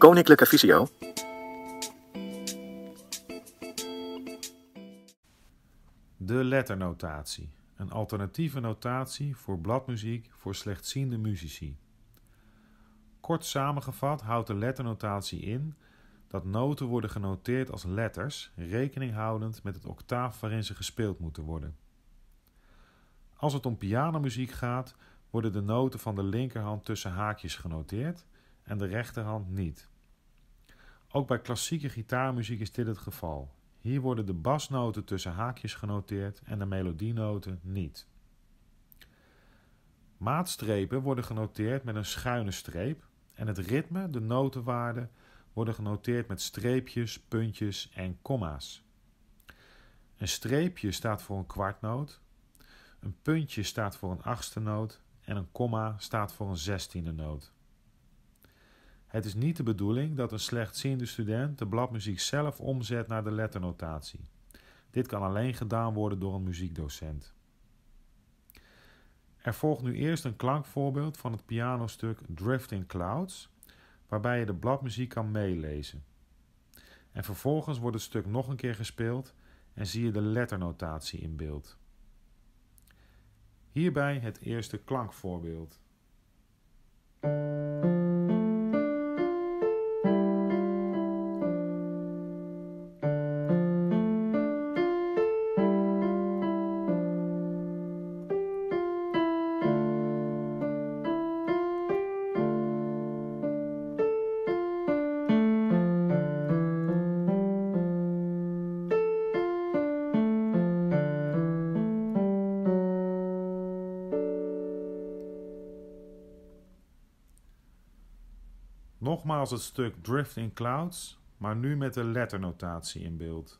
Koninklijke Visio. De letternotatie. Een alternatieve notatie voor bladmuziek voor slechtziende muzici. Kort samengevat houdt de letternotatie in dat noten worden genoteerd als letters, rekening houdend met het octaaf waarin ze gespeeld moeten worden. Als het om pianomuziek gaat, worden de noten van de linkerhand tussen haakjes genoteerd en de rechterhand niet. Ook bij klassieke gitaarmuziek is dit het geval. Hier worden de basnoten tussen haakjes genoteerd en de melodienoten niet. Maatstrepen worden genoteerd met een schuine streep en het ritme, de notenwaarde, worden genoteerd met streepjes, puntjes en komma's. Een streepje staat voor een kwartnoot, een puntje staat voor een achtste noot en een komma staat voor een zestiende noot. Het is niet de bedoeling dat een slechtziende student de bladmuziek zelf omzet naar de letternotatie. Dit kan alleen gedaan worden door een muziekdocent. Er volgt nu eerst een klankvoorbeeld van het pianostuk Drifting Clouds, waarbij je de bladmuziek kan meelezen. En vervolgens wordt het stuk nog een keer gespeeld en zie je de letternotatie in beeld. Hierbij het eerste klankvoorbeeld. Nogmaals het stuk Drifting Clouds, maar nu met de letternotatie in beeld.